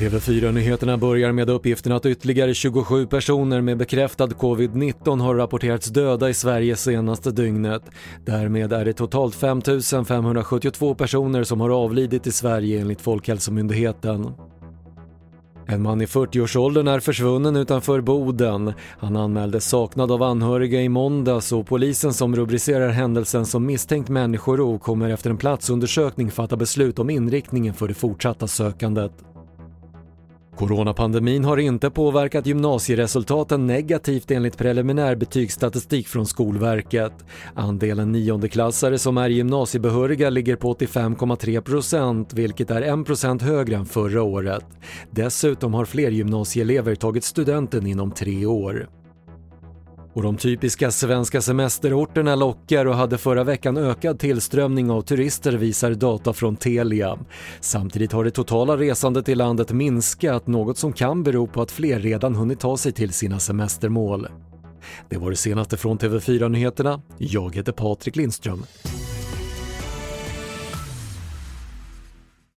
TV4-nyheterna börjar med uppgiften att ytterligare 27 personer med bekräftad covid-19 har rapporterats döda i Sverige senaste dygnet. Därmed är det totalt 5 572 personer som har avlidit i Sverige enligt Folkhälsomyndigheten. En man i 40-årsåldern är försvunnen utanför Boden. Han anmäldes saknad av anhöriga i måndags och polisen som rubricerar händelsen som misstänkt människorov kommer efter en platsundersökning fatta beslut om inriktningen för det fortsatta sökandet. Coronapandemin har inte påverkat gymnasieresultaten negativt enligt preliminär betygsstatistik från Skolverket. Andelen niondeklassare som är gymnasiebehöriga ligger på 85,3% vilket är 1% högre än förra året. Dessutom har fler gymnasieelever tagit studenten inom tre år. Och de typiska svenska semesterorterna lockar och hade förra veckan ökad tillströmning av turister visar data från Telia. Samtidigt har det totala resandet i landet minskat, något som kan bero på att fler redan hunnit ta sig till sina semestermål. Det var det senaste från TV4 Nyheterna. Jag heter Patrik Lindström.